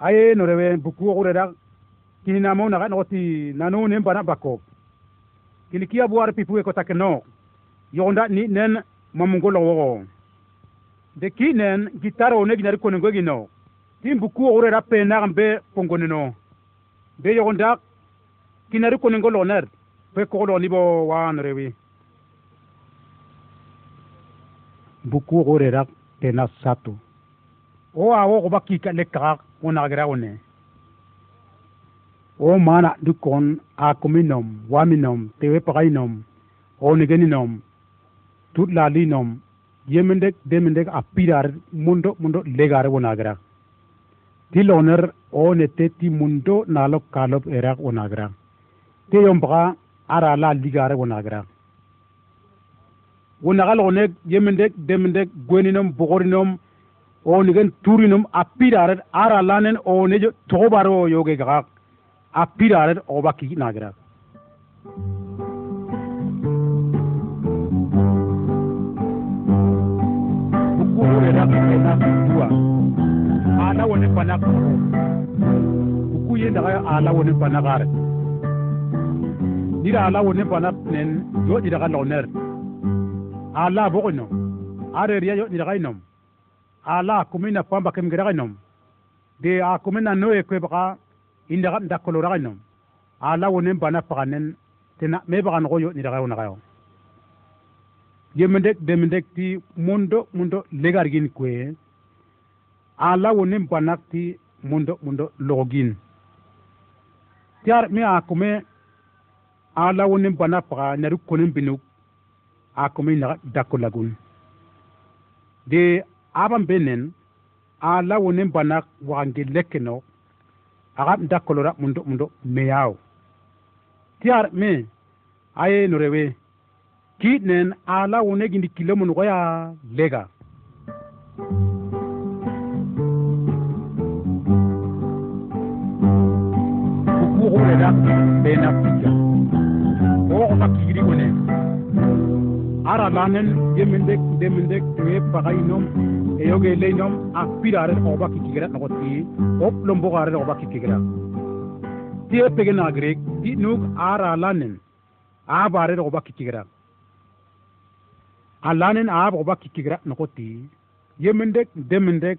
aye norewe buku ore da kini namo na ga no ti nanu ne bana bako kini kia buar pipu ko keno yonda ni nen mamungolo wo de kinen gitaro ne ginari ko go gino tim buku ore da pe na gambe pongone no be yonda kinari ko go loner pe ko lo ni bo wa no rewe buku ore da pe na satu o awo ko le ka unagreune o mana dukon akuminom waminom tewepagainom onigeninom tutlalinom yemendek demendek apirar mundo mundo legare unagra ti loner o nete ti mundo nalok kalop erak unagra te yompaga ara la ligare unagra unagal onek yemendek demendek gweninom bogorinom o ligen turinum apiraret aralanen o nejo tobaro yoge gak apiraret obaki nagra ala woni panak kukuye daga ala woni panakare dira ala woni nen yo dira ka loner ala bokono are riya yo dira ka inom ala kumina pamba kem gira nom de a kumina no e kwe baka inda da kolora ala wonen bana paganen tena me baka no yo ni daga ona gayo yemende ti mundo mundo legargin kwe. Ala wonen banak ti mundo mundo login. Tiar me a kume ala wonen bana paga naru konen binuk a kume dakolagun de aban benen ala wonen bana wagange lekeno aga nda kolora mundo mundo meyao. Tiar me aye norewe kitnen ala wone gindi kilo mun goya lega. Kuku gore da bena pija o ko fakiri wone aralanen yemindek demindek tuye pagainom eyogeleinom aspirare oba kikigra nogo ti oplombogarare oba kikigra ti epegenagrek ti nuk aralanen abarare oba kikigra alanen aab oba kikigra nogo ti yemindek demindek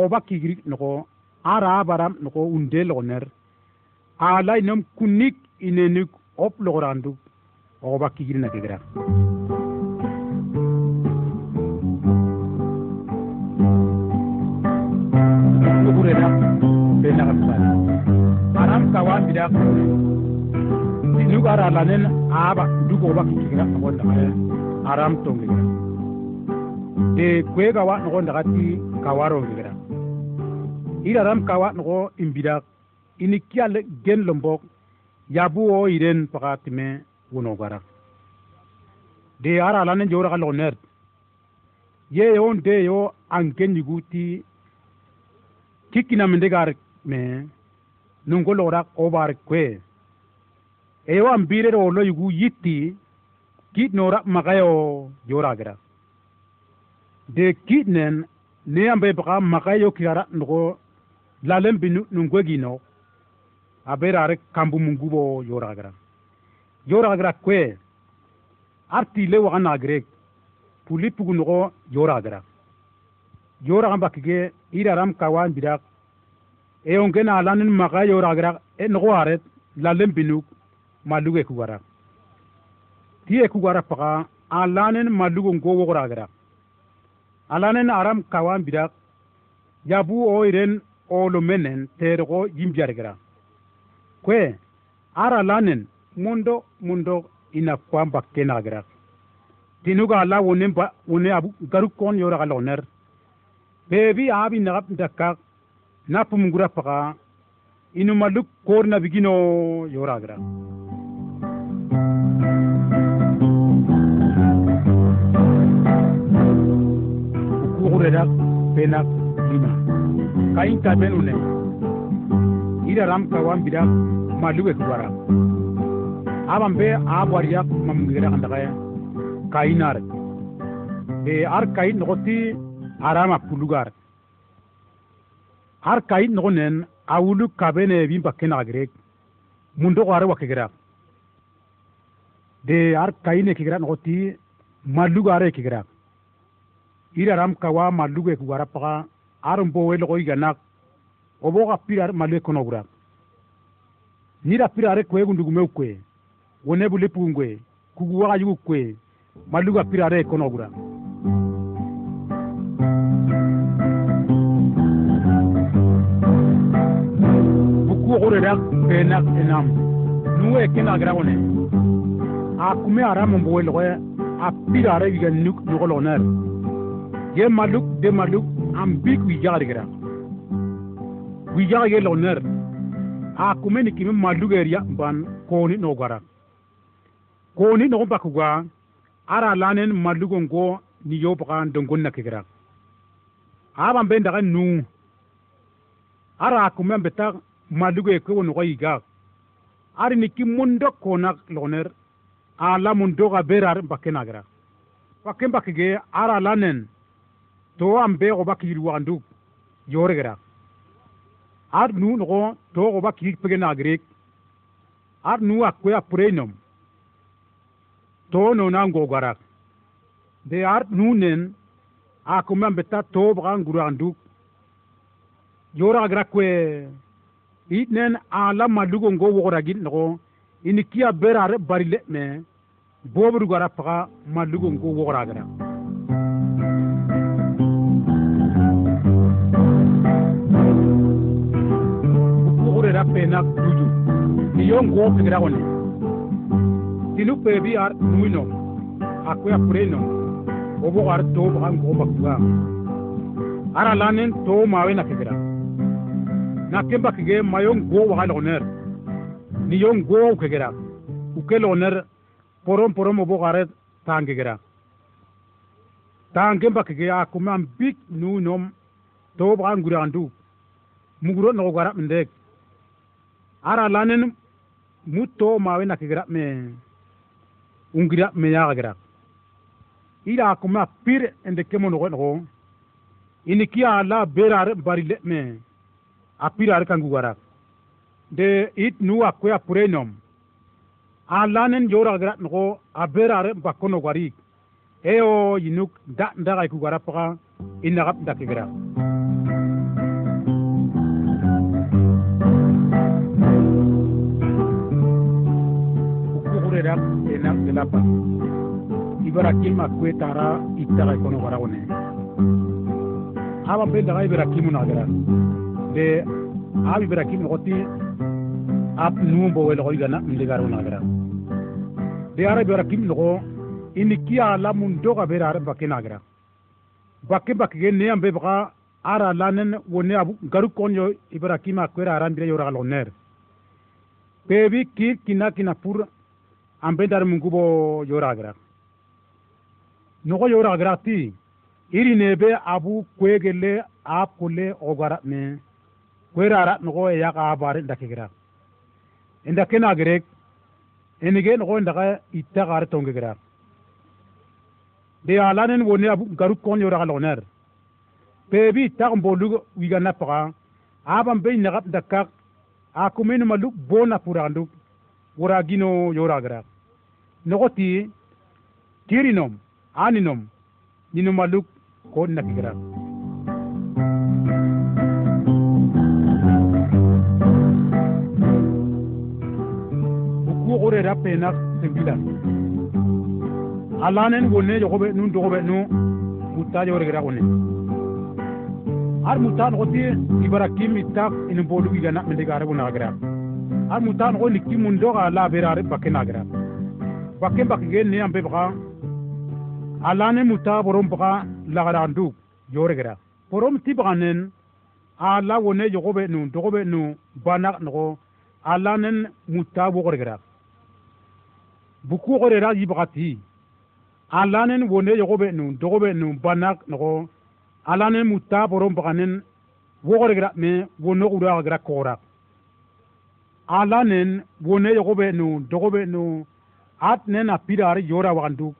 oba kigrik nogo arabaram nogo undelogoner alainom kunik inenik oplogoranduk oba kigirinakegra bena kapal aram kawan bidak nu gara lanen aba dugo ba kigira ko da aram tong gira de kwe ga wa no da gati kawaro gira ira ram kawa no imbidak ini kyal gen lombok o iren pakatime wono gara de ara lanen jora ka loner ye yon de yo anken yuguti kikkina minde gar me nungo lora obar kwe. Ewa wa mbire ro lo yugu yitti kit nora magayo jora gara de kitnen ne ambe baka magayo kira ngo lalem binu nungo gino abera re kambu mungubo jora gara jora gara kwe arti le wa na grek puli pugu ngo jora gara jora gamba kige ira kawan bidak e onge na lanin maka yora gra e no waret la lembinu maluge ku gara tie ku gara paka alanin malugo ngo wo gara gra alanin aram kawan bidak yabu o iren o lo menen ter go jimjar gra kwe ara lanin mundo mundo ina kwamba kena gra tinuga ala wonen ba wone abu garu kon yora ga loner. Bebi abi nagap dakka napum gura paka inu maluk kor na bigino yoragra. Ukugurera pena lima. Kain taben une. Ira ram kawan bida maluwe kuwara aban be abwariya mamgira kandakaya kainar e ar. Kain nogoti arama pulugar ar no nen awulu kabene bin bakena grek mundo ko are wakigra de ar kayine ne kigra no ti malu gare kigra ira ram kawa malu ge paga ar mbowe we lo igana obo ka pirar malu ko no pira nira pirare kwe gundugu me kwe wone bule pungwe kugu wa yugu kwe malu da penak enam nuwe kina gra wone a kume ara mo bo lo a ara wiga nuk no lo ner ye maluk de maluk am big wi jar gra wi jar ye lo ner a kume ni kimi maluk eria ban koni no gara koni no ba ku ga ara lanen maluk go ni yo ba ndongon na kigra aba ben daga nu ara kume beta maluk e ko no ga iga. Ari ni ki mundo kona loner. Ala mundo ga berar bakke nagra. Bakke bakke ge ara lanen. To am be go bakki yiri wandu yore gra. Ar nu no to go bakki pege nagre. Ar nu akwe aprenum to no na go gara. De ar nu nen a kuma beta to bran nguru andu yora gra kwe itnen ala madugo ngo wogora gin no ini kiya berare barile me bobru gara paga madugo ngo wogora gara ukure da pena duju. Ni yo ngo pigra woni tinu pe bi ar nuino akwe apreno. Obo ar to ba ngo bakwa ara lanen to mawe na pigra na kemba kige mayon go wa loner ni yon go kegera uke loner porom porom obo gare tange gera tange ba kige a kuma big nu nom to ba ngura andu muguro no gara mendek ara lanen mutto mawe na kigera me ungira me ya gera ila kuma pir ende kemo no no ini kia la berar bari le pir ar kangu gara de it nu akwe a lanen yora gara no aberare bakono gari eo yinuk da ndaga ku gara paka inagap da kigara ukure da ena de la pa ibara kilma kwe tara itara kono gara one. Aba be daga ibara kimu na de abi ibara kimu goti ap numbo wel ko igana ndigar wona gara de ara be rakim no ini kiya la mun doga bira ara bakke gara bakke bakke ge ne ambe baka ara lanen woni abu garu kon yo ibrahim akwera ara mbira yora lo ner. Pebi ki kina kina pur ambe dar mungu bo yora gara no ko yora gara ti iri ne be abu kwegele ap kule ogara me werara nogo e yaka abare ndakigira inda kena gerek enige nogo ndaka itta gare tongegira de alanen woni abu garu kon yora loner. Pebi tak mbolu wiga na paka. Abam be nagap dakka akumen maluk bona purandu. Woragino yora gira. Nogoti tirinom aninom ninu maluk ko nakigira kigira ku ore da pena sembila alanen wonne jogobe nun dogobe nu mutta jore gira gonne ar mutta no ti ibarakim itak in bolu gi gana mende gare wona gira ar mutta no ni kimun doga la berare bakena gira bakke bakke gen ne ambe baka alane muta borom baka la gara ndu jore gira borom ti bakanen ala wonne jogobe nu dogobe nu bana no alanen mutta bo gira buku gore ra yibagati alanen wone yogobe nu dogobe nu banak no alanen mutta borom baganen wogore gra me wono ura gra kora. Alanen wone yogobe nu dogobe nu at nen apidar yora wandu.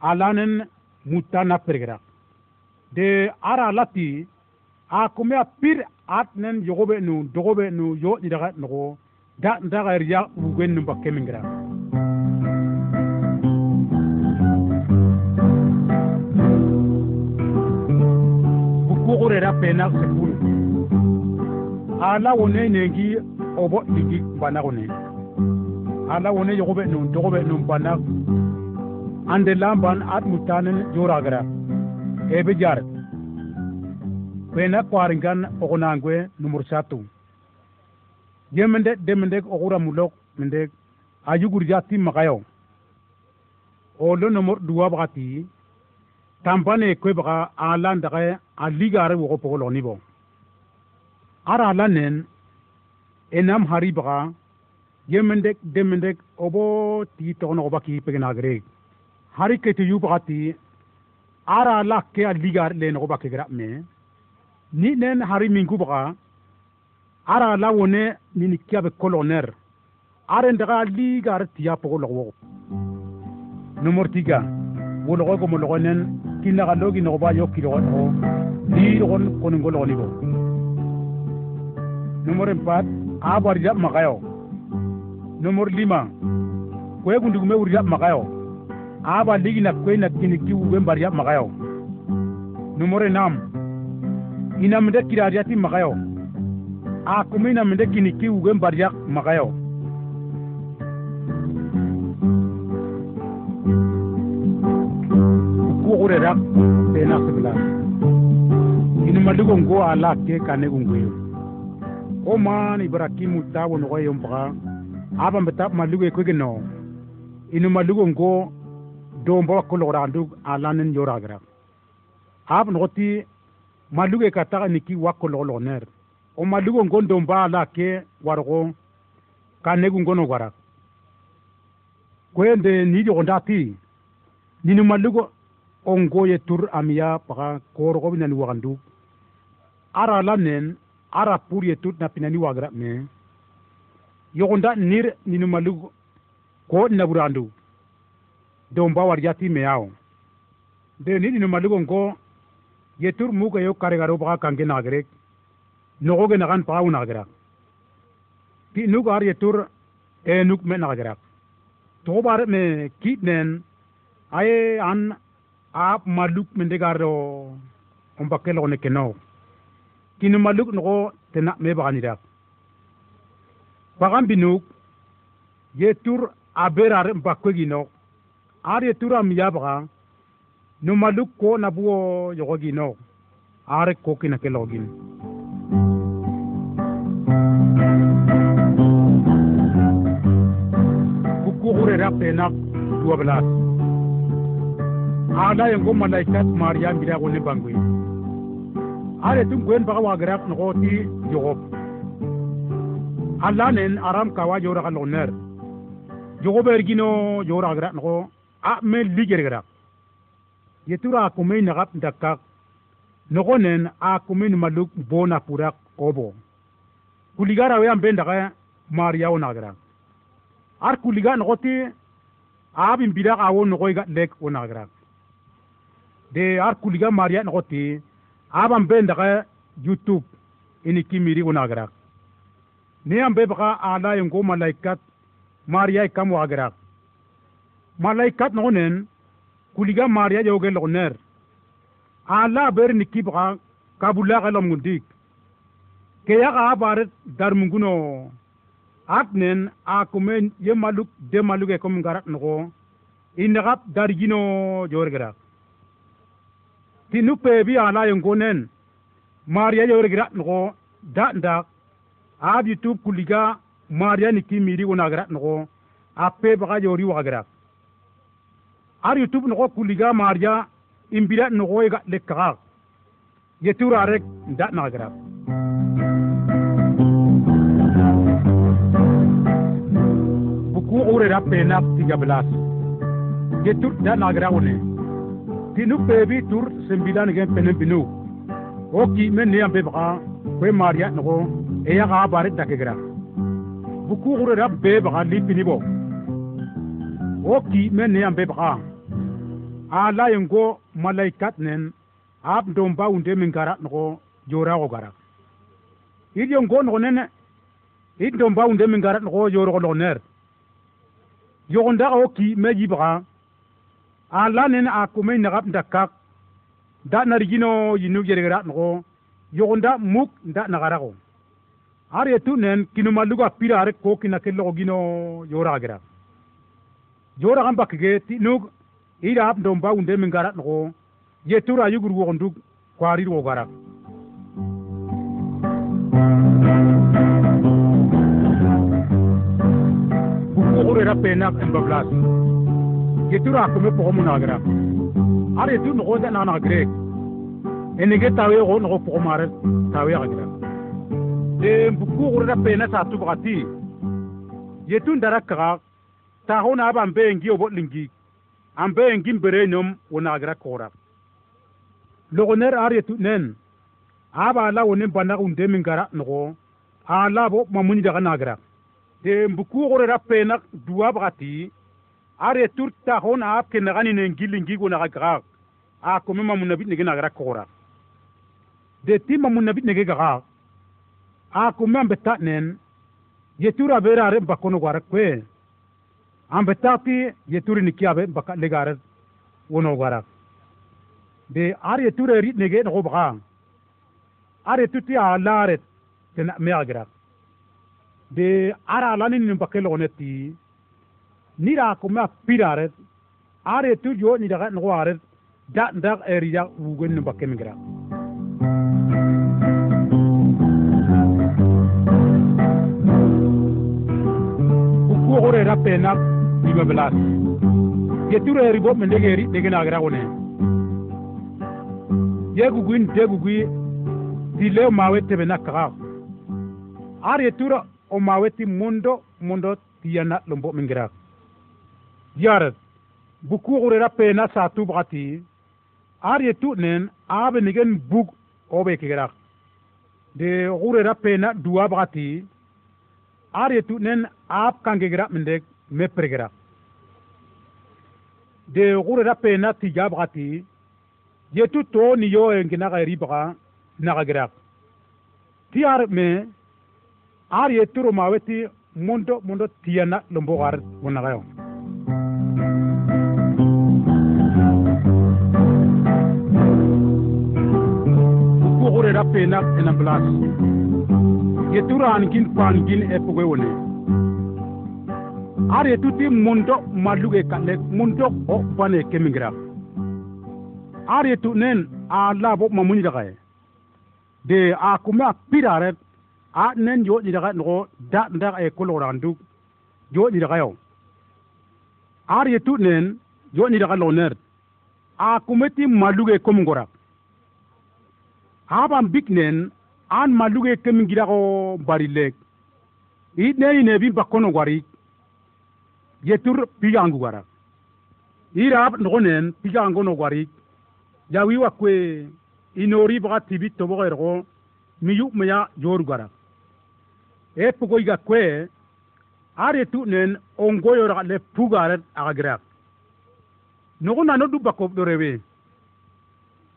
Alanen mutta na pergra. De ara lati a kume apir at nen yogobe nu dogobe nu yo daga no da ndaga riya ugen nu bakke mingra bukugure ra pena sepulu ala wone nengi obo ligi bana wone. Ala wone yogobe nu dogobe nu bana ande lamban at mutanen joragara. Ebe jar. Pena kwaringan ogonangwe numur satu. Yemende demende ogura mulok mende ayugur jati makayo olo numur dua bakati tampane kwebaga a landage a ligare wogo pogolo nibo ara lanen enam hari baka yemendek demendek obo ti tono obaki pegenagre hari kete yu bakati ara la ke a ligare lenogoba gra me. Ni nen hari minku baka ara la wone nini ni kiabe coloner are ndaga ligare tiya pogo logo numor tiga wolo ko mo logo nen kinna o logi no ba yo kilo no ni gon kon ngolo ni bo numor 4 abar ja magayo numor 5 kwe gundu me wuri ja a ba ligi na kwe na kini ki uwe mbari ya magayo numore enam ina mende kirariati magayo a kuma ina mende kini ki uwe mbari ya magayo kugure rak tena sebila ini madugo ngo ala ke kane gungwe o man ibrahimu tawo no yo ba aba mbeta malugo ekwege no. Inu malugo ngo ko lo randu alanen yoragra ab noti maluge kata lo lo ner. O malugo do domba ala ke wargo kanegu ngono wara kwende ni di ni ninu malugo ongo ye tur amiya paga korgo binani wagandu. Ara lanen ara pur ye tur napinani wagra me. Yogonda nir ninumalug ko naburandu domba warjati me yao de ni ninumalug ongo ye tur muga yo kare paga kange nagre. Nogo ge nagan paga unagra. Ti nu gar yetur e nuk me nagra. Tobar me kit nen aye an ap maluk mende garo on bakel on ekeno kini maluk no tena me bagani da. Bagam binuk ye tur aberar bakko gino. Ar ye tur am ya baga no maluk ko nabuo yogo gino. Ar ko kina kelogin kukurera penak dua belas. Ada yang ko malaikat maria mira ko ne bangui are tum gwen baga wagrak no ti yogob alanen aram kawa jora kaloner jogobe ergino jora agra no a me liger gara yetura kume nagap dakak. Nogonen a kume maluk bona purak obo kuligara we ambe ndaga maria ona gara ar kuliga nogoti abin bidak awo nogoy ga lek ona gara de ar kuliga maria nogoti aban be ndaga youtube ini kimiri ona ni ambe baka ala yengo malaikat maria ikam wa gara malaikat nogonen kuliga maria joge logner. Ala ber niki baka kabula galam gundik ke ya ga baret dar munguno atnen a kumen ye maluk de maluke kom garat no inagap dar gino jorgara tinu pe bi ala yengonen maria jorgara no da nda ab youtube kuliga maria ni miri wona nogo no a pe baga jori wa garat ar youtube nogo kuliga maria imbira nogo ga lekka yetura rek nda nagra buku ure da pena tiga belas yetur da nagra one tinu pebi tur sembilan gen penen binu oki men ne ambe baka kwe maria nogo e ya ga bare dakegra buku gure rab be baka lipini bo oki men ne ambe baka ala yengo malaikat nen ab ndom ba unde min gara no jora go gara idi ngo no nene idi ndo unde min gara no jora go ner yo nda o ki me yibra a lanen a kume nakap ndakak. Da narigino yinu yerigara nako yogonda muk da nagarago. Ar yetu nen kinu maluga pira are ko kina kello gino yora gara yora gamba kige ti ira ap ndomba unde mingara nako yetu yugur wogonduk kwarir wogarak Ora pena en Bablas. Bablas yetura kome poxomu nagira ar yetu noxo da grek enege tawe xo noxo poxomare tawe xagira de da pena sa tubaxati yetu ndara kaxa taxona aba mbe engi o boɗlingi ambe engi mbere nom wo kora. Logoner ar yetu nen aba la wonen banaxu unde gara nogo ala bo mamuni daxa nagra de mbuku gore da pena duwa baxati a retur taxon a ke naxani ne ngili ngigo naxa gaxa a kome mamu nabit nege nagira koxora de ti mamu nabit nege gaxa a kome an beta nen. Yetur a bera re mbakono gwara kwe. An beta ti yetur ni ki abe mbaka legare wono gwara de ar yetur rit nege noxo baxa a retur ti a laret tena me agira de ara lani ni bakke logoneti ni ra ko ma pirare are tu jo ni daga no are da da eriya wugen no bakem migra ko hore ra pena ni babelas ye tu eri bo men dege eri gra wone ye guguin de gugui ti leo mawe tebe na kaga. Are tura o maweti mundo mundo tiyana lombo mingira yarat buku gurera pena satu bakati are tu nen abe nigen bug obe kigera de gurera pena dua bakati are tu nen ab kangegera mendek me pregera de gurera pena tija ye tu to ni yo engina ga riba na ga gerak ti ar me ar ye turo maweti mondo mondo tiyana lombo gar wona gayo. ku gore ra pena ena blas ye turo an gin pan gin e pugo wone. Ar ye tuti mondo maluge kalle mondo o bane kemingra ar ye tu nen a labo mamuni daga de a kuma pirare a nen yo ni daga no da nda e kolo randu yo ni daga yo ar ye tu nen yo ni daga loner. A kumeti maluge kom ngora aban big nen an maluge kem ngira ko barilek i ne ne bi bakono gwari. Yetur pigangu gwara. Irab no nen pigangu no gwari. Yawi wakwe inori baga tibi tobo ergo miyu meya jor gwara. E pugo iga kwe are tu nen ongo yor le pugaret akagirak nogo nano du bako dorewe.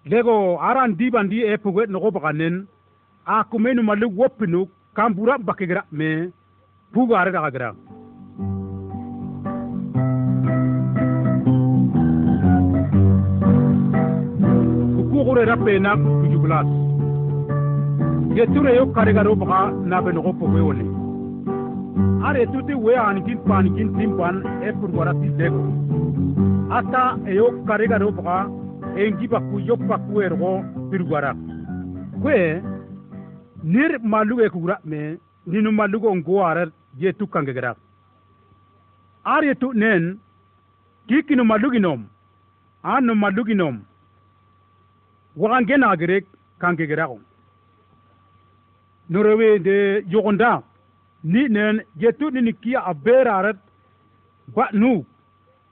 Lego aran dibandi e puget nogo bakanen a kumenu malu wopinu kambura bakigira me pugaret akagirak kukure rappe na kujublas. Yeture yo karigaro baka nabe nogo pogo wone are tuti we anikin panikin timpan e purwara ti deko ata eyo karega ro paka engi pakku yok pakku ergo purwara. Kwe nir malu e kura me ninu malu go ngo are je tukange gara are tu nen kikinu malu ginom anu malu ginom wakange nagrek kange gara ko Nurewe de yogonda. ni nen je tuɗi ni kia a beraret ba nu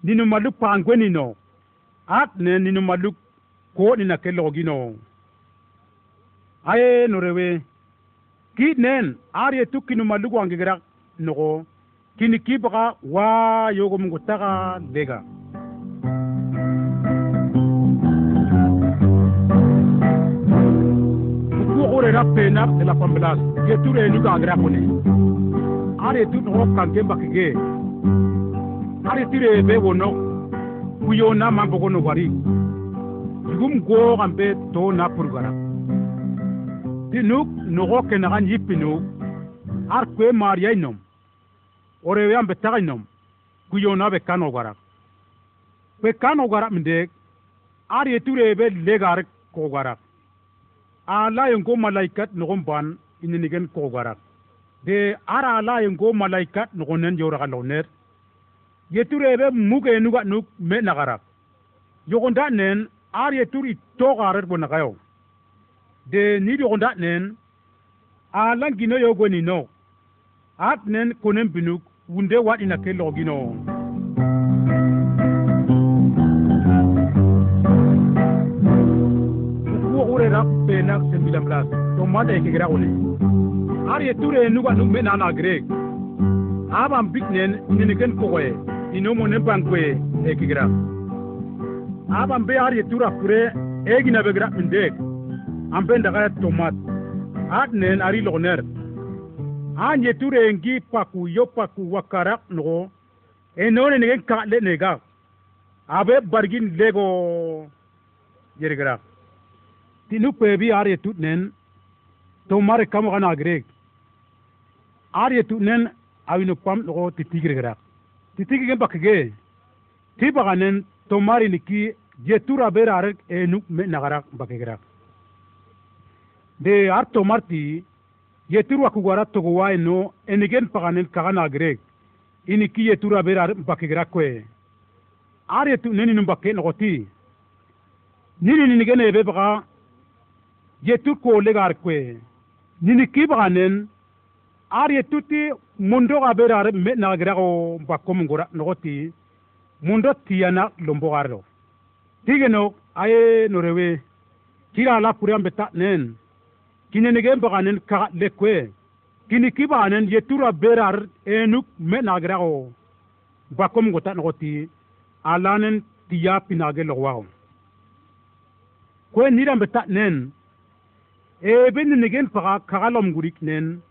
ni nu maluk pangweni no at nen ni nu maluk ko ni na kelogi no aye no rewe ki nen ar ye tukki nu maluk wangigirak nogo kini ki baka wa yogo mungu taga dega pena de la pambelas ye ture nu ga gra kone are tu no kan ke bakige are tire be wono. Kuyo na mambo kono wari. Yugum go gambe to na purgara tinuk no go ke na gan yipinu ar kwe maria inom. Ore we ambe tagainom kuyo na be kano gara kwe kano gara minde ar ye ture be legar ko gara a layengo malaikat nogon ban ininigen kogarat de ara layengo malaikat nogonen yoraga loner yeturebe mugenuga nuk me nagarak yogonda nen ar yetur itogaret bonagayo de nid yogonda nen a langino yogonino at nen konen binuk wunde wat ina ke logino urera pena sembilan belas. to mata ke gira ole ar ye ture nuga nu me nana grek aban biknen ni ken koye ino mo ne bankwe e ke gira aban be ar ye tura kure e gina be gira minde ambe ndaga tomat. At nen ari loner. An ye ture ngi paku yo paku wakara no. E none ne ka le ne ga abe bargin lego. Yergra ti lupe bi ar ye tutnen to mare kam gana grek. Ar ye tutnen awino pam go ti tigre gra. Ti tigre gen bakge ti baganen to mari niki je tura ber ar e nuk me nagara bakge de ar to marti ye turwa ku gara to go e no enigen paganen kagana grek. Ini ki ye tura ber ar bakge gra koe ar ye tutnen ni bakke no ti. Nini ni gene be baga yetu ko legar kwe nini kibaganen ar yetuti mundo ga berar me na gra ko bakom ngora nogoti. Mundo tiana lombo garlo tigeno aye norewe. Kira la kuriam beta nen. Kinene ge baganen ka lekwe. Kini kibaganen yetura berar enuk me na gra ko bakom ngota nogoti. Alanen tiya pinage logwao. Kwe niram beta nen ebe nenegen faga kagalom gurik nen.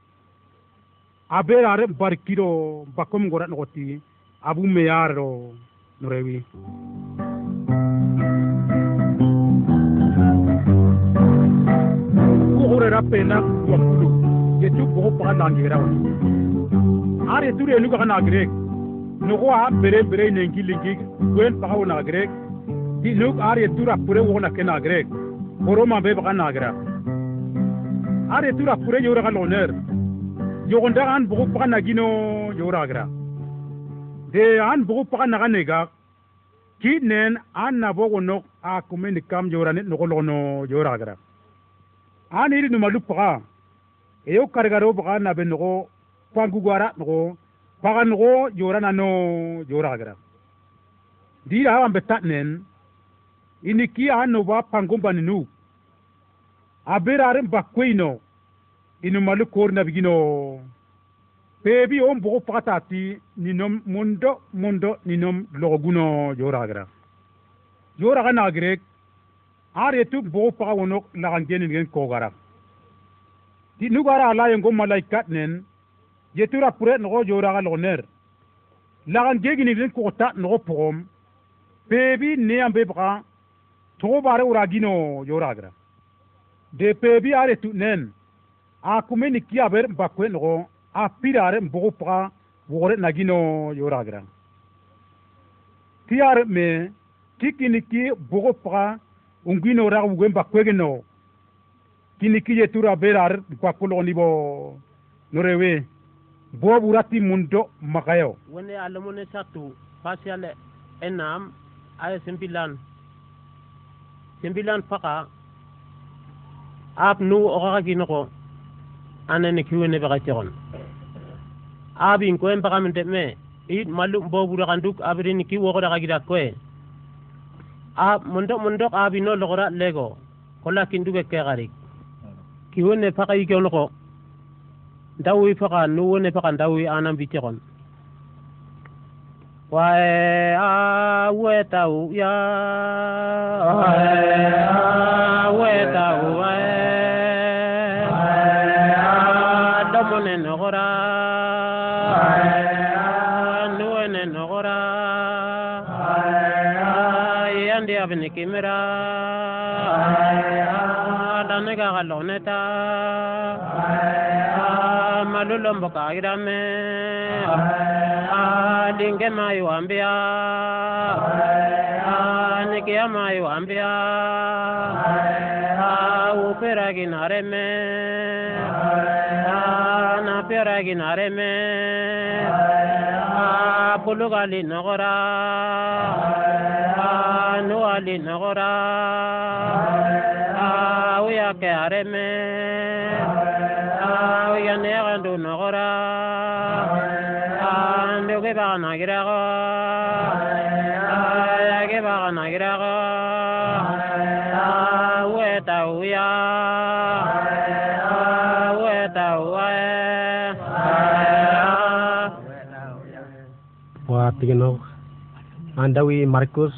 Aberare barkiro bakom gora nogoti abu meyaro norewi. Kugurera pena wakulu yetu bogo paga nangera wa ar yetu renu kaga nagrek nogo a bere bere nengi lingi gwen paga wo nagrek di nuk ar yetu rapure wo na ke nagrek koroma be paga nagrek are tura kure yora ga loner yogonda an bugu paga na gino yora gra de an bugu paga na gane ga ki nen an na bogo no a kumeni kam yora ne no an iri no malu paga e yo kargaro paga na be no no paga no yora na no yora gra di ha an betat nen ini an no ba pangumba ni nu aberaren bakweino inu malu kor na bigino. Pebi on bogo pakatati ninom mundo mundo ninom loguno yoragra. Yoraga nagrek are tu bogo paka wono lagangeni ngen gen kogara. Ti nugara ala yengo malaikat nen yetura pure no yoraga logner lagan ngen ni nogo no pogom. Pebi ne ambe baka to bare uragino yoragra. De pebi are tu nen a kumeni kiaber mbakwe nogo a pirare mbogo paga wogore nagino yoragra. Tiyar me tikini ki bogo paga ungino rag wuge mbakwege nogo kini ki ye tura berar kwakulogo nibo norewe. Boobu rati mundo makayo. Wene alamone satu pasiale enam aya sembilan sembilan paka ab nu oxaxa ginoxo anani kiwene bakachiron abin koen pakaminte me it malum boburo kanduk abirin ki wogoda kagida koe a mondok mondok abi no logora lego. Kola kinduge kegarik kiwene pakayike oloko. Ndawi paka nuwone paka ndawi anan bitiron wae awetau ya. Wae awetau wae. yabni kimira. Dana ga galone ta malulom boka irame. Dinge mai wambia nikia mai wambia upera ginare me na pera ginare kolo ka le nɔgɔra noa le nɔgɔra o y'a kɛ arɛ mɛ o yanaya ka don nɔgɔra n bɛ kɛ baga nagira kɔ y'a kɛ baga o yɛ ta. Wah, tinggal Andawi Markus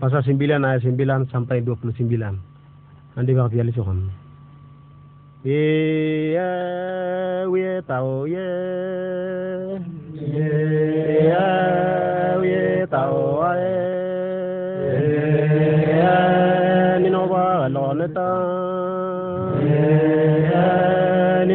pasal 9 ayat 9 sampai 29. Andi bak fiali sohon. Ye ya we tao ye. Ye ya we tao ye. Ya ni no ba lo ne ta. Ya ni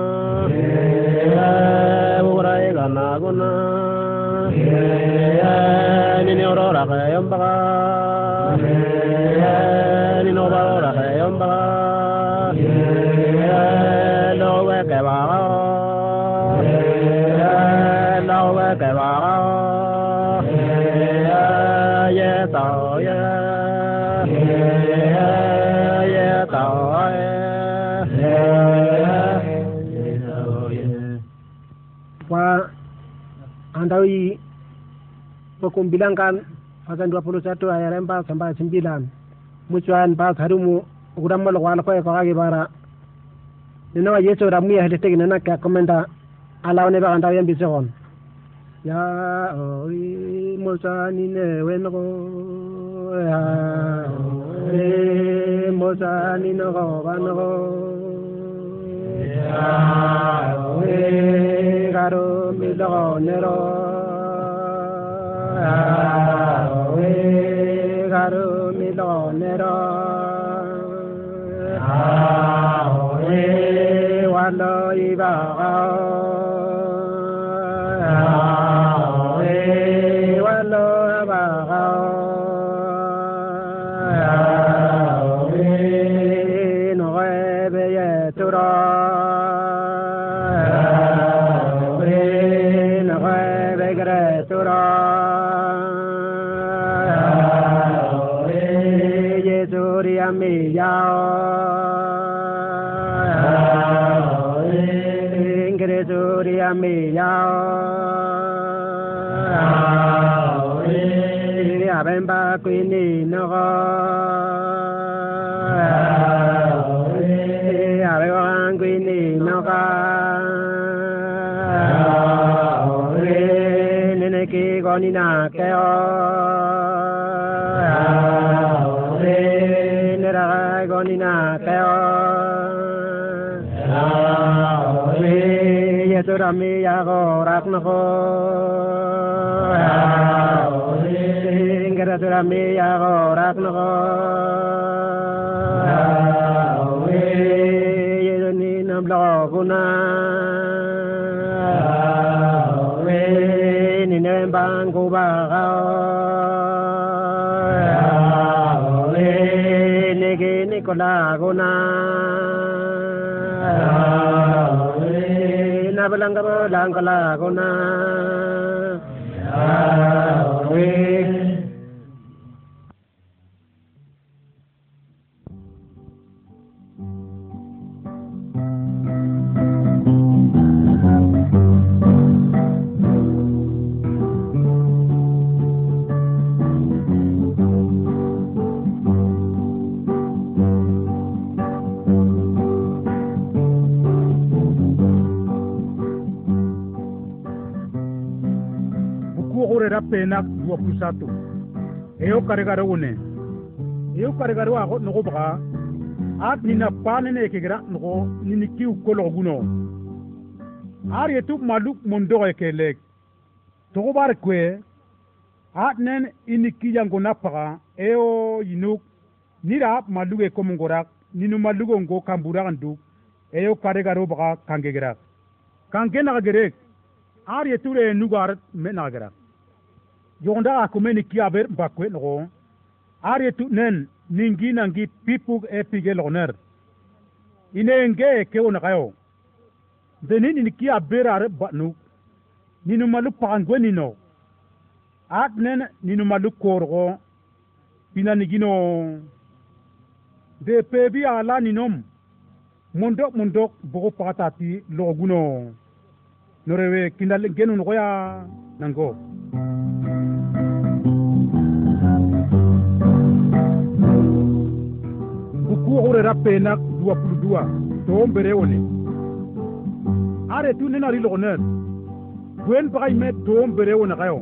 murai kana guna ni ni ro ra yom ba ni no ba ra yom ba lo we ke ba lo we ke ba ye tao ye ye tao mtandawi bakumbilanga kan, mpaka ndi wapulu satu ayala mpasa mpaka simbila muchwani mpasa harumu okudammala kwala kwaye kwakake bara. Ninawa yesu ramuya heletteki nanakka komenda alawane bakandawi yambisekhon ya oi weno ko, ya oi mosani noko banoko ko ba no ko ya oi garo mi lo ne ro ya oi garo mi lo ne ro ya oi wa tu ri ami ya Aben ba kwini no Abe wan kwini no ka Nene ki goni na ke o Nera tora mi ago rakna ko Ingera tora mi ago rakna ko Yedo ni nam lo guna Ni nem guna Ni nem bang ku ba ga Ni ki ni ko la guna na. Belang penak dua puluh eo kare-kare wune eo kare-kare wa ko nogo baga at nina pane ne kegira nogo nini kiu kolo guno ar yetu maluk mondo e kelek togo bar kwe. At nen ini kiyango napaga. Eo yinuk nira maluge komongorak ninu malugo ngo kamburak nduk eo kare-kare baga kangegerak kange nagagerek ar yeture nugar me nagagerak yonda akumeni kiaber mbakwe nogo ar yetu nen ningi nangi pipug epige pige loner ine nge ke wona kayo. Deni ni kia berare banu. Ninu malu pangwe nino. At nen ninu malu korgo. Pina nigino. De pebi ala ninom. Mondok mondok bogo patati loguno norewe kinal genu noya nango urera pena dua puluh dua. To bere woni are tu nena rilo ner buen bagay me to bere kayo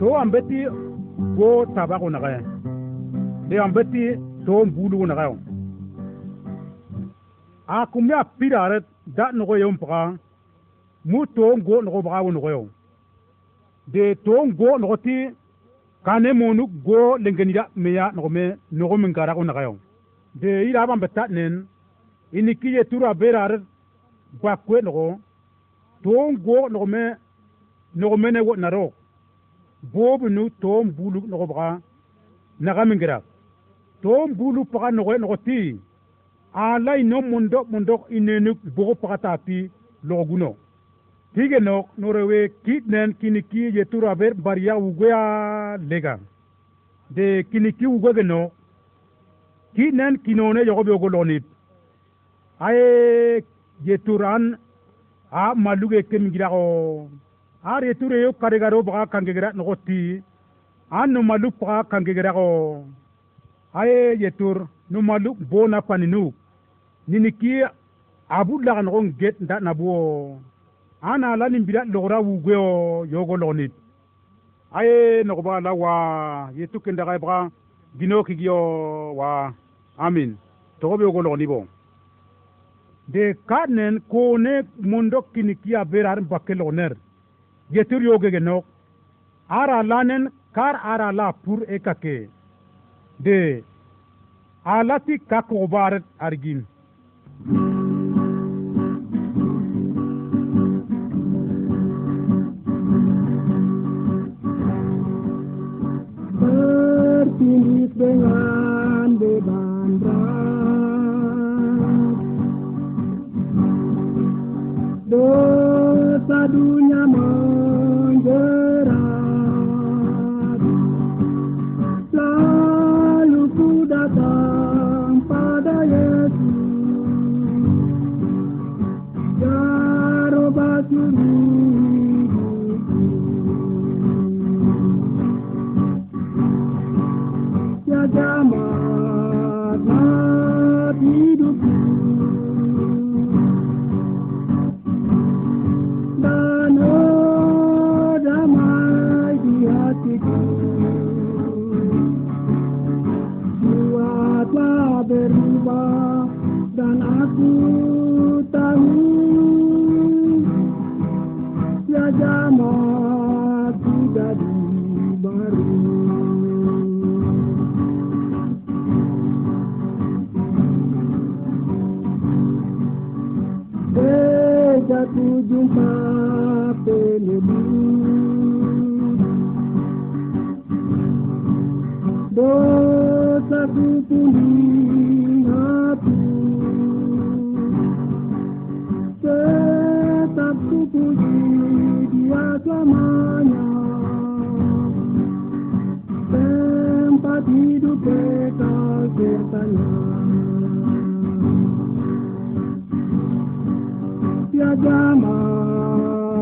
to ambeti go tabako na kaya de ambeti to bulu wona kayo a kumya pirare da no go yom paga mu to go no go baga wona kayo de to go no ti kane monu go lengenida meya nogome nogo min kara ko de ira ban beta nen ini kiye tura berar gwa kwe nogo tom go nogome nogome ne wo naro. Bobu nu tom bulu nogo baga naga min gira tom bulu paga nogo nogo ti ala ino mundo mundo inenu bogo paga tapi loguno tige nok norewe kitnen kiniki kiye tura ber baria ugea lega. De kiniki ugege no kitnen kinone yogo be ogolonit aye ye turan a maluge kemigira o ar ye ture yo karegaro baga kangegira nogoti an no maluk baga kangegira o aye ye tur no maluk bona paninu niniki abu laga nogon get nda nabuo ana la ni mbira logora wugwe o yogo lonit. Aye nogoba la wa. Yetu kenda ga bra gino kigio wa amin. Togo be yogo loni bo de kanen ko ne mondo kini kia berar bakke logner yetur yoge genok. Ara lanen kar ara la pur ekake. De alati kakobar argin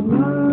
Mama.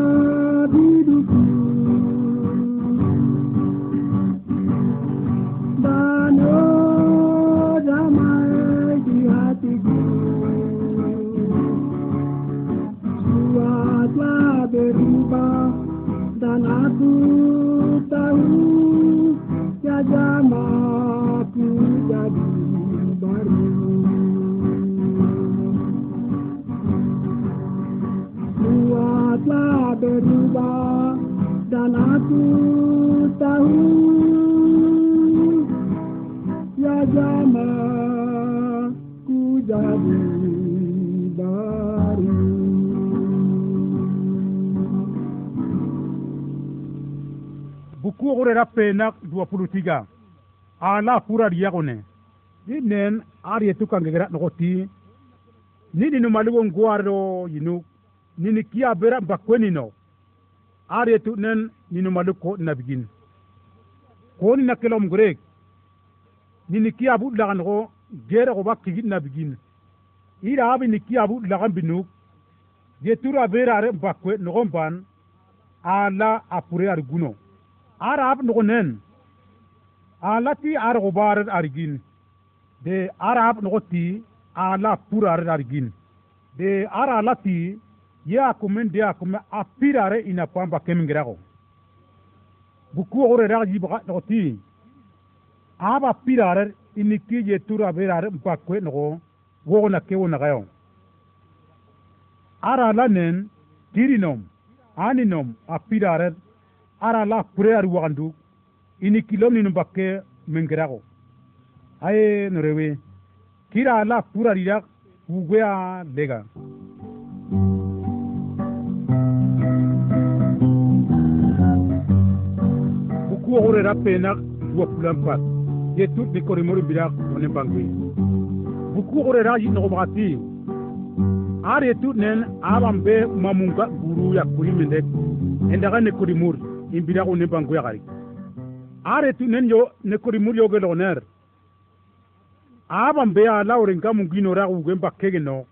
Penak dua tiga ala pura diagone ni nen ar yetu kangegera nogoti. Ni ninu maligo nguaro yinu. Nini kia bera bakweni no. Ari etu nen ninu maluko na bigin. Koni na kelom grek nini bu lagan go gere go bakki na bigin. Ira abi ni kia bu lagan binuk je tura bera are bakwe nogomban ala apure ar guno arab nogonen alati aret argin. De arab nogoti ala purar argin. De ara lati ya kumen de akume apirare ina pamba kemingrago buku ore raji baka nogoti aba pirare iniki je tura berare mbakwe nogo wogo na kewo na gayo. Ara lanen tirinom aninom apirare ara la pure ari wagandu ini kilom ni bakke mengerago. Aye norewe. Kira la pura rira ugea lega. Buku ore rapena dua pulan pat ye tut ni korimori birak onen bangwe buku ore raji no bagati are tut nen abambe mamunga guru ya kuri mendek endaga ne korimori imbira ko bangwe gari are tu nen yo ne kori muri yo gelo ner. Aban be ala oren ngamu gino ra u gemba kege no.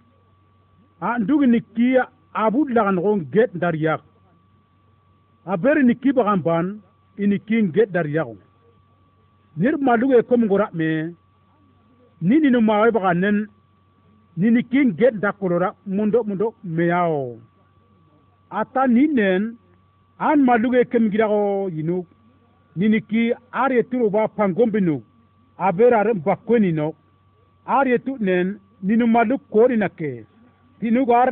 A ndugi ni kia abu lagan gon get dar yak a beri ni kiba kan ban ini kin get dar yak nir maluge kom ngora me. Ni ni no mawe bagan nen ni ni kin get da kolora mundo mundo me yao ata ni nen an maluge kem girago yinu niniki aryetiruba pangombinu aberaren bakwenino aryetu'nen ninumaluk korinake tinugar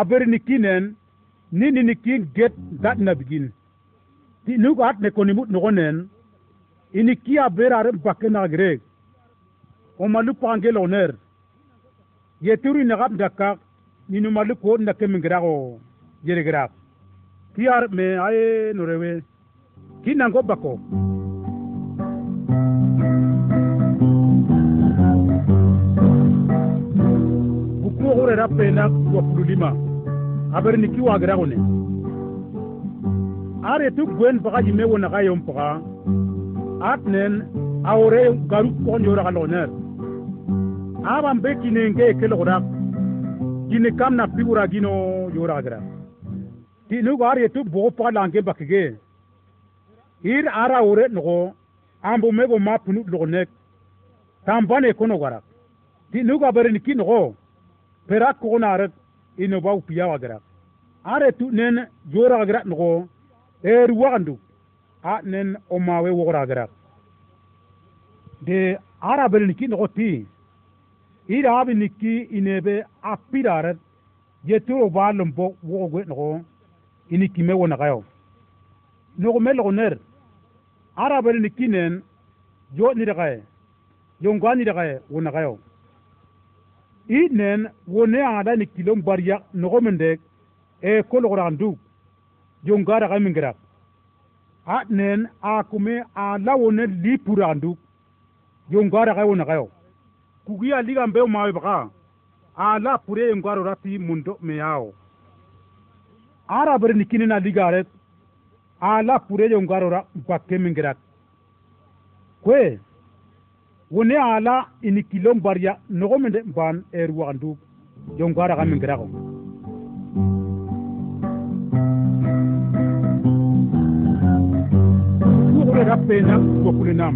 abernikinen nininikin get datnabigin tinugat nekonimut nogonen iniki aberaren bakenagreg omaluk pangeloner yetiru inagap dakak ninumaluk kornake mingrago yeregrag kiyar me aye norewe kinango bako buku ogorera pena wapululima aberi ni kiwagira gone. Are tu gwen baka yime wona ga yom paka atnen awore garu ga loner aban be kinenge kelo gora kini kam na pibura gino tinugo aretu ti nu gar yetu bo pa lange bakge ir ara ure nogo ambo mego mapunu lonek tambane kono garak ti nuga bere ni kinogo pera ko na ino ba upiya wa are tu nen jora gara nogo er wagandu a nen omawe mawe wogora gara de ara bere ni nogo ti ir abi niki inebe apirare yeturo ba lombo wogwe nogo inikime kime wona kayo nogo mel goner arabel ni kinen jo ni dagaye yo ngani dagaye wona yo inen wone ada ni kilom bariya nogo mende e kolo randu yo daga ka mingira a nen a kume a la wone li purandu yo ngara ka wona kayo kugia liga mbeo mawe baka a la pure ngaro rati mundo me yao bere ni kinina ligaret ala pure yo ngarora bakke mingirat kwe wone ala ini kilom barya nogo mende ban er wandu yo ngara ga mingirago pena bokule nam.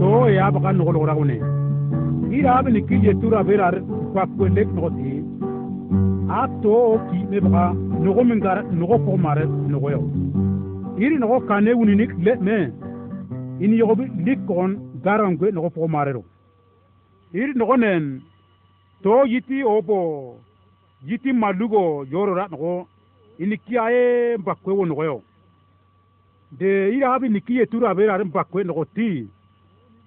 To ya baka nogo logora gone. Ira abni kije tura berar bakwendek nogoti a to ki me baka nogo min iri nogo kane wuninik le me. Ini yogobi lik kogon garan gwe nogo pogo marero. Iri nogo nen to yiti obo yiti malugo yorora nogo ini kiaye mbakwe wo nogo yo. De ira abi nikiye tura abera are mbakwe nogo ti.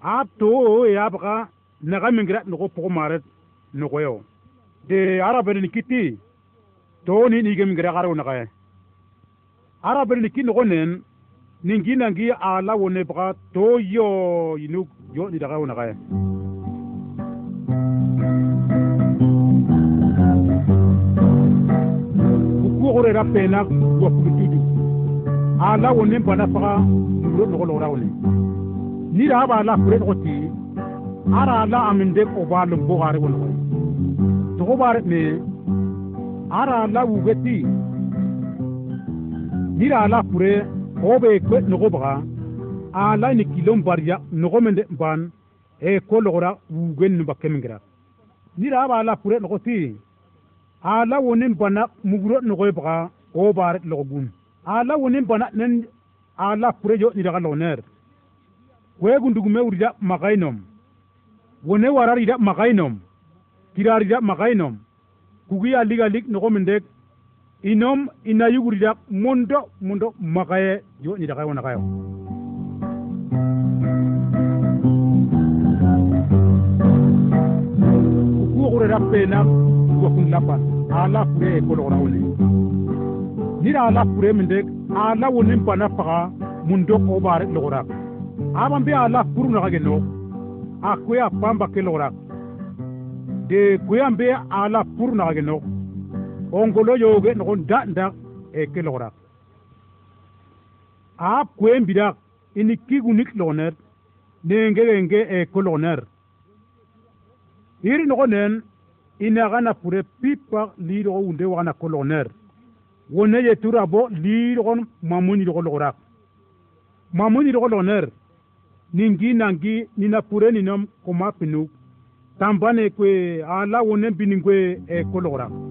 Ab to e abga naga mingira nogo pogo mare nogo yo. De arabere nikiti to ni nige mingira garo naga arabere niki nogo nen ningi nangi ala wone baga to yo inu yo ni daga wona kaya ku gore ra pena wa ala wone bana faga ngro no lo rawne ni ra ba la kure ko ti ara ala aminde ko ba lo bo gare wona to me ara ala wugeti ni ala pure obe kwe nogo baga ala ni kilom barya nogo mende ban e ko logora wugen nuba bakke mingira nira ba la pure nogo ti. Ala wonin bana muguro nogo baga o bare logo ala wonin bana nen ala pure yo ni daga loner. Kwe gundugu me urida magainom wone warari da magainom kirari da magainom kugi aliga lig nogo mende inom ina yugurida mundo mundo makaye jo ni daga wona kayo kuure da pena ko kun lapa ala pure ko lo rawle ni da ala pure min ala wonin pana faga mundo ko bare lo rak aban ala puru na ga no a ko ya pamba ke lo rak de ya ala puru na no ongolo yoge nogon da ndak e ke aap a kwen bidak ini kigunik loner nenge nge e koloner. Iri nogonen nen ina gana pure pipa lido unde wana koloner. Wone ye turabo lido mamuni do mamunirogo mamuni do loner ningi nangi nina pure ninom koma pinuk tambane kwe ala wone biningwe e kolora. kugure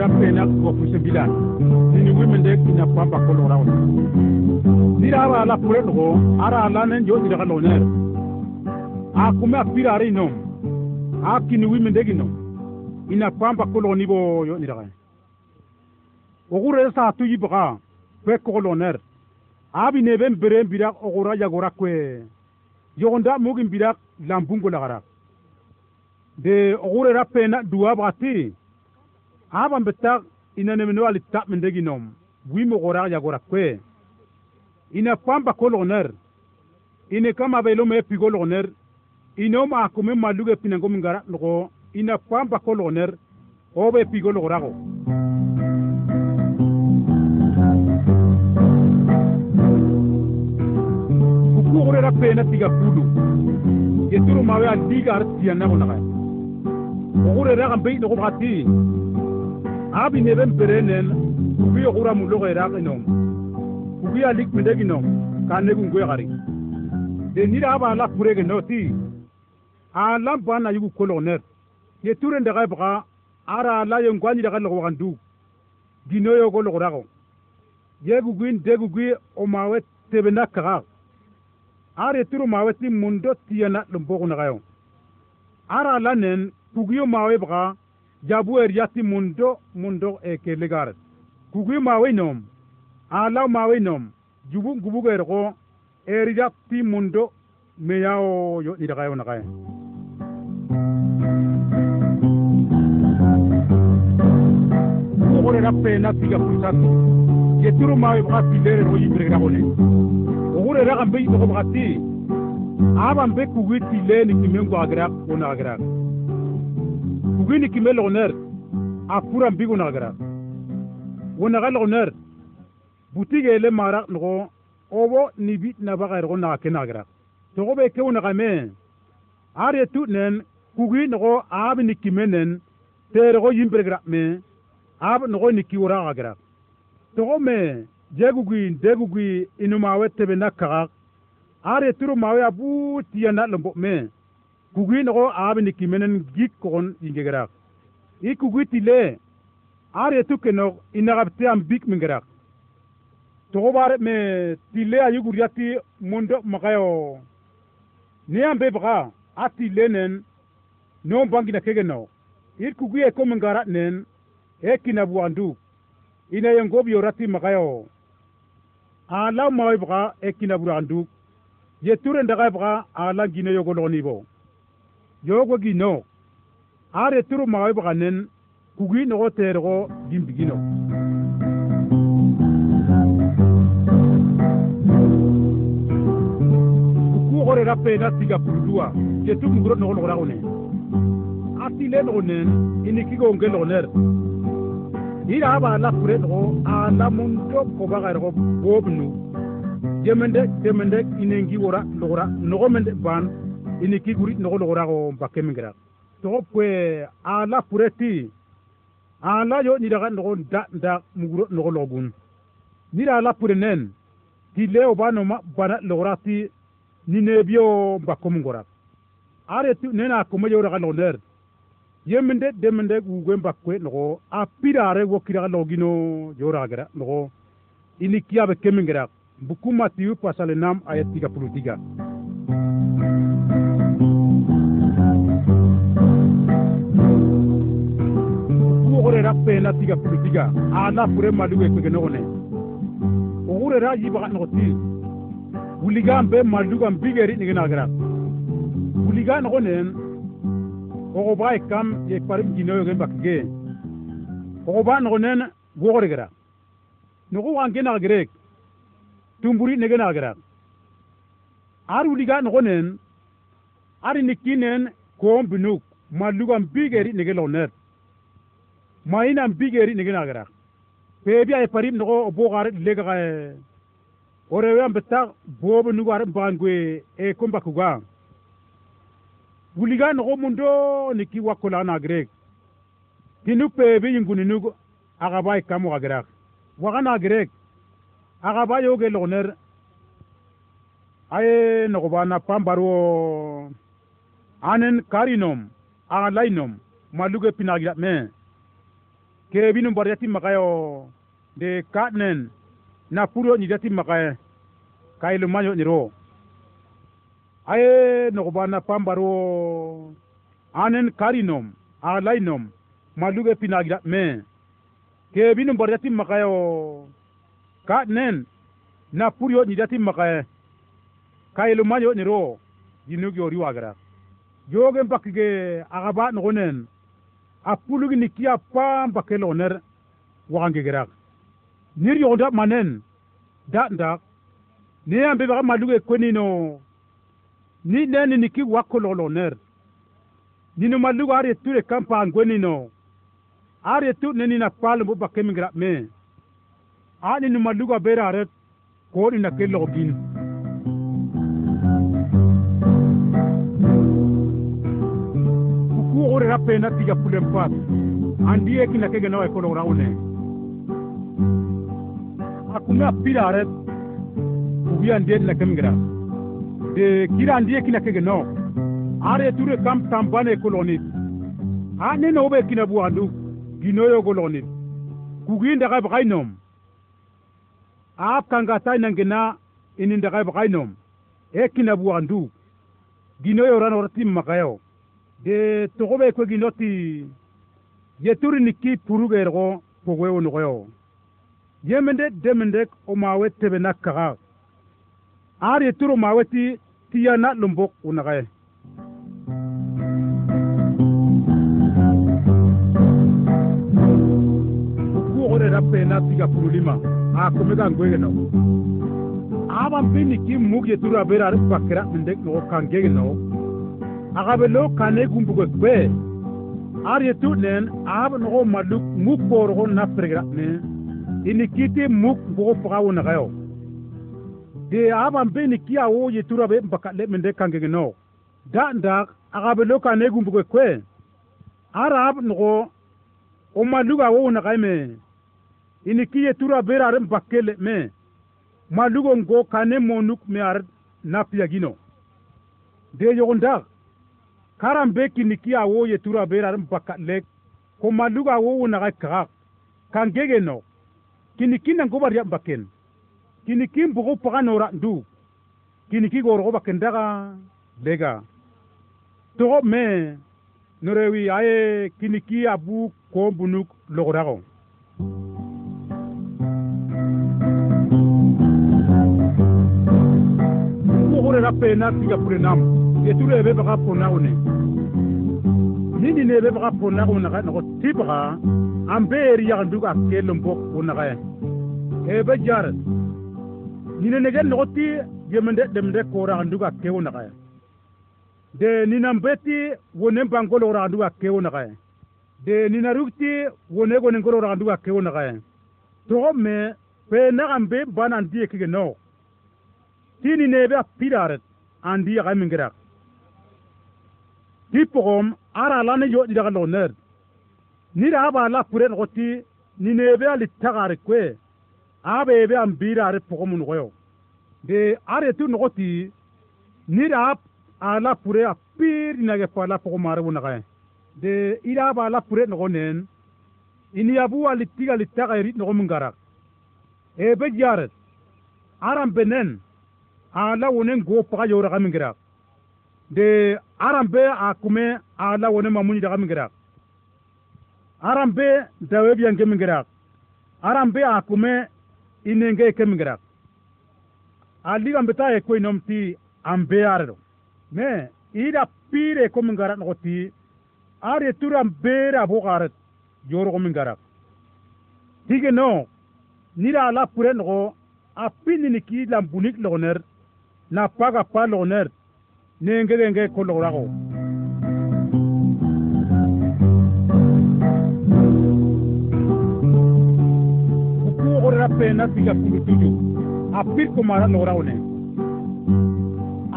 rampena ko fuse bilan women de kina pamba ko lo rawo nira ara la pure no ara la nen jo dira no ne a kuma pira ri no a kini wimende gino ina pamba ko lo nibo yo nira o gure sa tu yibaga pe ko lo a bi ne ben bere bira o gura ya gura kwe. Yogonda mugin bira lambungo lagara de o gure rapena duwa bagati aban betak ina nemino ali tap min degi nom. Wi mo gora ya gora kwe. Ina pamba kologner ine kama belo me pigo logner ino ma kume maluge pinango mingara logo. Ina pamba kologner obe pigo logorago. Gorago ku gore ra pena tiga kulu yeturu mawe a diga ar tiana naga gambe no ko bati abi ne ben berenen kubi ogura mu logo era kinom. Kubi alik mendek inom kane gun gwe gari de ni aba ala pure ke noti. A lam bana yugu koloner ye turen daga baka ara la yon gwani daga logo gandu dino yo go logo rago ye gu nde de gu gwi o mawe tebe na kaga are turu mawe ti mundo tiyana lumbo na gayo ara la nen kugiyo mawe baka jabu er yati mundo mundo e ke legaret. Kugi mawe nom ala mawe nom jubu gubu er ko er yati mundo me yao yo ni daga yo na kaya ko ra pe na tiga putat ye turu mawe ba pilere ro yibre ra hone o gore ra gambe ko ba ti aban be kugi tile ni kimengo agra ona agra kugini kime loner a pura mbigu nagara. Wona ga loner butige le mara no obo nibi bit na baga ro na ke nagara. To be ke wona me. Are tu nen kugi nogo ab ni kime nen. Te ro yimbre me. Ab nogo ni ki wora ga gra to go me jegugui degugui inumawe tebe na kaga are turu mawe abu tiya na lombo me kugi nogo ab ni kimenen gik kogon ingegerak i kugi tile are tu kenok inagabte an bik mingerak togobar me tile ayuguriati mundo magayo. Ni ambe baga a tile nen no bangina kege no ir kugu e komingara nen e kina buandu ina yengob yorati magayo. Ala mawai baga e kina buandu ye ture ndaga baga ala gine yogo yogo gino. Are turu mawai baga nen kugi nogo tergo gimbigino ku gore rape pena tiga puludua ye tu mugro nogo nogo ragone atile nogonen nen ini kigo nge nogo ner. Ira aba la pure nogo ala mundo ko baga nogo bobnu. Jemende jemende inengi wora logora nogo mende ban ini kiguri nogo logora go bakke mingira. Togo kwe ala pureti ala yo ni daga nogo da da muguro nogo logun. Ni ala pure nen ti leo ba no ma bana logora ti ni ne bio bakko mungora. Are tu nena ko ma yo daga no ner yemende demende gugwe bakwe nogo a pirare wo kira logino yora gara nogo. Ini kiyabe kemingira bukuma tiyu pasale nam ayat tiga puluh tiga kuxorera pena mali we kwege nogone maluwe kwege noxone oxurera yibaxa noxoti wuligan mbigeri malugan bigeri nigenagera wuliga nogone ogo bai kam ye parim jinoyogen bakige oxoba noxonen woxoregera noxu wange naxagerek tumburi negenagera ar wuliga noxonen ari nikinen koon binuk. Mbigeri bigeri nege mainan bigeri niginagara pebi ay parim nogo bogar lega orewe ambeta bobo nugar bangwe e komba kuga. Wuliga nogo mundo niki wakola na grek. Tinu pebi yinguni nugo agabay kamu gara waga na grek. Agaba yoge loner aye nogo bana pambaro anen karinom agalainom maluge pinagira me ke binu bar yati makayo. De katnen. Na puro ni yati makaye. Kailu manyo ni ro. Aye no ba na pambaro anen karinom alainom maluge pinagira me. Ke binu bar yati makayo. Katnen. Na puro ni yati makaye. Kailu manyo ni ro. Yinu gyori wagara jogen bakige agaba no gonen a pulugi ni kia pamba ke loner wange gerak. Nir yonda manen da nda ne ambe ba maluge kweni ni neni ni ki wakko lo loner. Ni no malugo are ture kampa ngwenino are tu neni na pal bo bakke mingra me. A no malugo bera are ko ni na ke login ku ore na tiga pulem pat andi e kina kege nawa ekono raune akuna pira are ubi andi na kemgra de kira andi e kina kege no. Are ture kam tambane koloni. Ane no be kina buandu ginoyo koloni kuginda ga bakainom ap kanga tay nangena ininda ga bakainom e kina bu andu ginoyo ran oratim makayo de togobe kwegindo ti ye turi niki purugergo pogwewo nogoyo yemende demende o mawe tebe na kaga ar ye turo mawe ti tiya na lumbok unagaye kuogore rape na tiga purulima a komega ngwegeno aban pe niki mug ye turu abera ar bakera mende nogo kangege no agabe lo kane gumbugo kwe ar ye tu nen ab nogo maluk muk borgo na pregra ne. Ini kiti muk bogo paga na gayo. De aban be ni kia wo ye tura be mbaka le mende kange no. Da nda agabe lo kane gumbugo kwe arab nogo o maluga wo na gaime ini kiye tura bera ar mbakele me. Malugo ngo kane monuk me ar na piagino de yogonda karam be kiniki awo wo ye tura berar mpaka lek ko maluga wo wuna ga. Kagak kan gege no. Kini kinan go ya yamba ken kini kin bugo paga nora ndu. Kini ki go baken daga lega. To me norewi aye kini ki abu ko bunuk logorago kugure ra pena tiga pure nam yeture be baga pona one nini ne be baga pona una ga no tibra amberi ya nduga kelum bok una ga e be ti gemende demde kora nduga ke ga de nina mbeti wone bangolo ra nduga ke ga de nina rukti wone gone ngoro ra nduga ke to me pe na ambe mbanandi ndie kige tini nebe a pidaret andi ya mingirak ti pogom ara la ne di daga loner. Ni da ba la pure no ti ni nebe a tagare kwe. Abe be am birare pogom no yo de are tu no ti ni da ala pure a pir na ge la pogom mare wona ga de ira ba la pure no nen ini abu ali tiga li tagare no mingarak e be jaret aram benen ala wonen go paga yora kamingira de arambe akume ala wonen mamuni daga mingira. Arambe dawe biyan ke mingira. Arambe akume inenge ke mingira. Ali gambe ta e ko inom ti ambe ardo me ida pire ko mingara no ti are turam bera bo garat yoro ko mingara. Tige no nira ala pure no a pinini ki lambunik loner na paga pa loner ne ngege nge ko lorago ku ora pe na tiga kulu tuju a pir ko mara lorago ne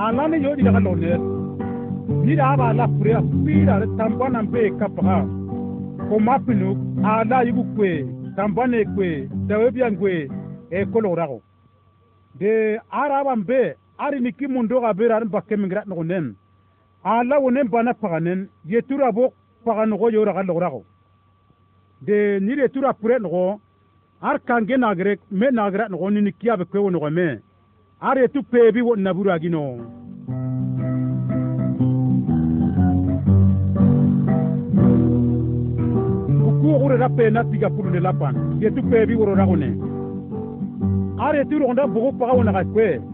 ala ne yodi daga loner ni da ba la pure a pira tambana be kapha ko mapinu ala yugu kwe tambane kwe dawe bian kwe e ko lorago de araban be ari ni ki mundo ga bera an bakke mingra no nen. Ala wonen bana paganen ye tura bo pagan go yora gal logrago de ni re tura pure no ar kange nagre me nagra no ni kiya be ko no me. Ar ye tu pebi wo nabura gino. Ku ra na tiga pulu ne lapan. Ye tu pebi wo ra go ne. Ar ye tu ronda bo paga wona ga kwe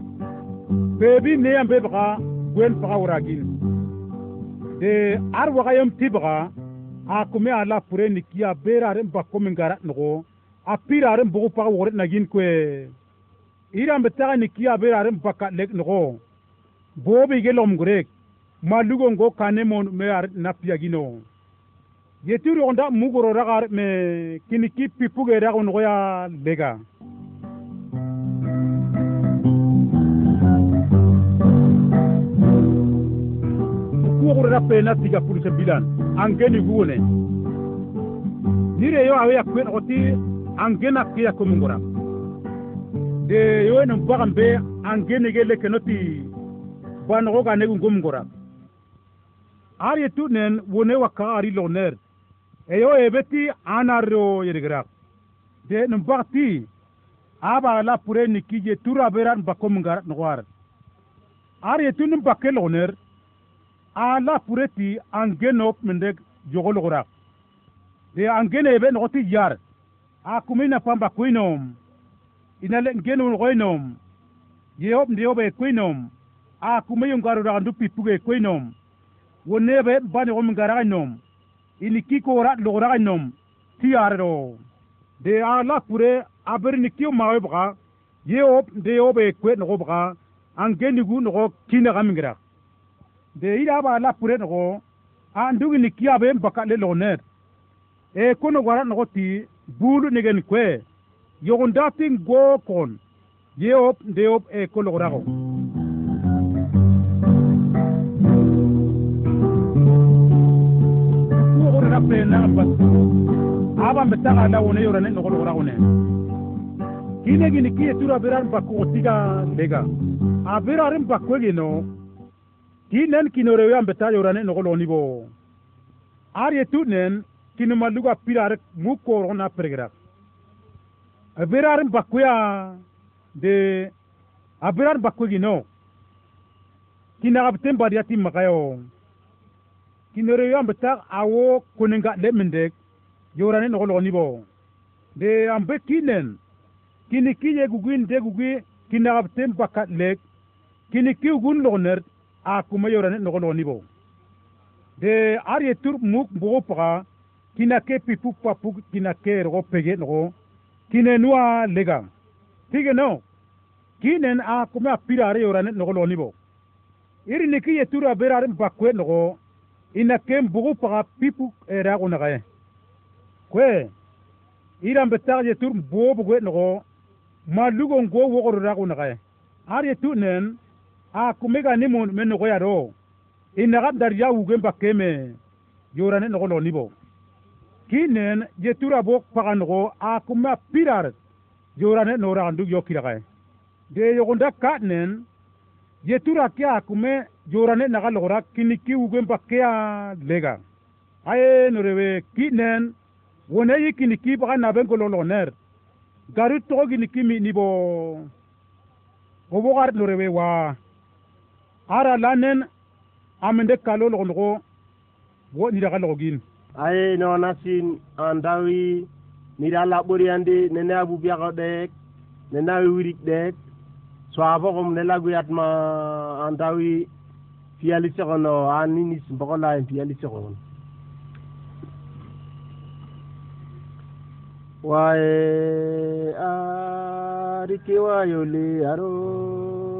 bebi ne yambe baga gwen paga wuragin de ar waga yam tibaga a kume ala pure ni kiya beraren bakko min gara nogo a piraren bugu paga wore nagin kwe. Iran betaga ni kiya beraren bakka lek nogo bobi ge lom gurek malugo ngo kane mon me ar na piagino yetiru onda mugoro ragar me kiniki pipuge rago nogo ya lega kuxurera pena tiga pulse bilan. Angeni gune nire yo awe yakwen oti angena kiya komungora de yo en bagan be angene gele kenoti banogo ga negu ngomungora ari tunen wone waka ari loner e yo ebeti anaro yedigra de num bakti aba la pure ni kije tura beran bakomungara nogwar. Ari tunen bakel loner ala pureti angenop mendek jogologora de angene be nogoti jar a kumina pamba kuinom. Inale ngenu ngoinom. Ndi obe kuinom. A kumeyum garu ra ndu pipuge kuinom. Wonebe bani gom garainom ini kiko rat ti tiardo de ala pure aberni kiyo mawe op yehop ndiobe kwe nogo baka angeni gu nogo kina gamingira de ida ba la pure no an dugi ni kia be mbaka le lonet. E kono gwara no ti bulu nigen kwe. Yogon dating go kon. Ye op de op e kolo ba aba mbeta ala wone yorane no no gorago ne. Kine gini kiye tura biran bakko tiga lega a birarin bakko gino ti nen kinore we ambeta yorane nogo goloni bo. Ar ye tu nen kini maluga pirar mu koro na pergira abirar bakuya de abirar bakugi no. Kina abten badiati makayo. Kinere yam betak awo kuninga lemende yorane nogo lo nibo de ambe kinen. Kini kiye gugin de gugi kina abten bakat lek. Kini ki gun loner a kuma yorane nogo nogo nibo de arye tur muk mbogo paga kina ke pipu papuk kina ke rogo pege nogo kine nuwa lega tige no kinen a kuma pira are yora ne nogo nogo nibo iri ni ki ye tur a bera are mbakwe nogo ina ke mbogo paga pipu era ko nagaye kwe ira mbeta yetur bo bugu nogo ma lugo ngo wogoro ra ko nagaye ar yetu nen a kumega ni mun men nogo yaro. Ina ga dar ya wuge bakeme yorane nogo loni bo kinen yetura bo paga nogo a kuma pirar. Yorane nora andu ndu yokira de yogonda kanen yetura kya kume jorane naga logora kini ki ugen bakea lega. Aye norewe kinen wone yi kini ki baka na ben kololo ner. Garu to gini kimi nibo. Obo gar norewe wa ara lanen amende kalo logologo wo nidaga logogin aye nona sin andawi nida laɓɓoriyande nene aboubiaka ɗek nene awi wirik ɗek so abokom ne laguyatma andawi fiyali segono aninis mbogolayen fiyali segono waye ariki wayoli aro.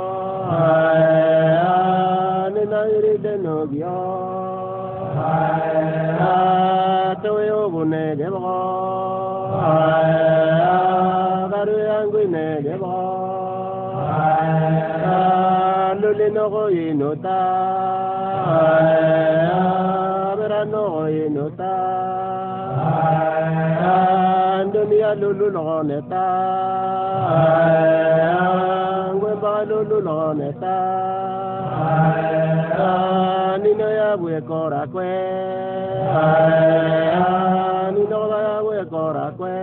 ninayri denogyo toyo bune debgo garu yangu ne debgo lulino goyi nota berano goyi nota inota ndunia lulu nogo neta ngwemba lulu nogo neta nino ya bue kora kwe nino ya bue kora kwe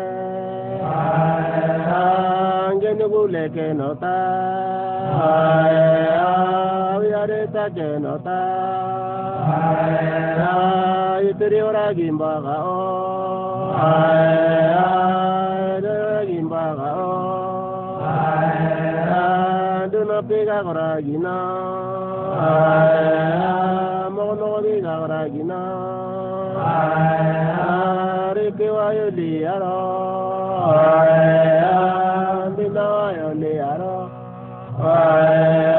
ngene bule ke nota yare ta ke nota itri ora 가거라기나 아야 먹노리 가거라기나 아야 리피와 열리야라 아야 민나와 열리야라 아야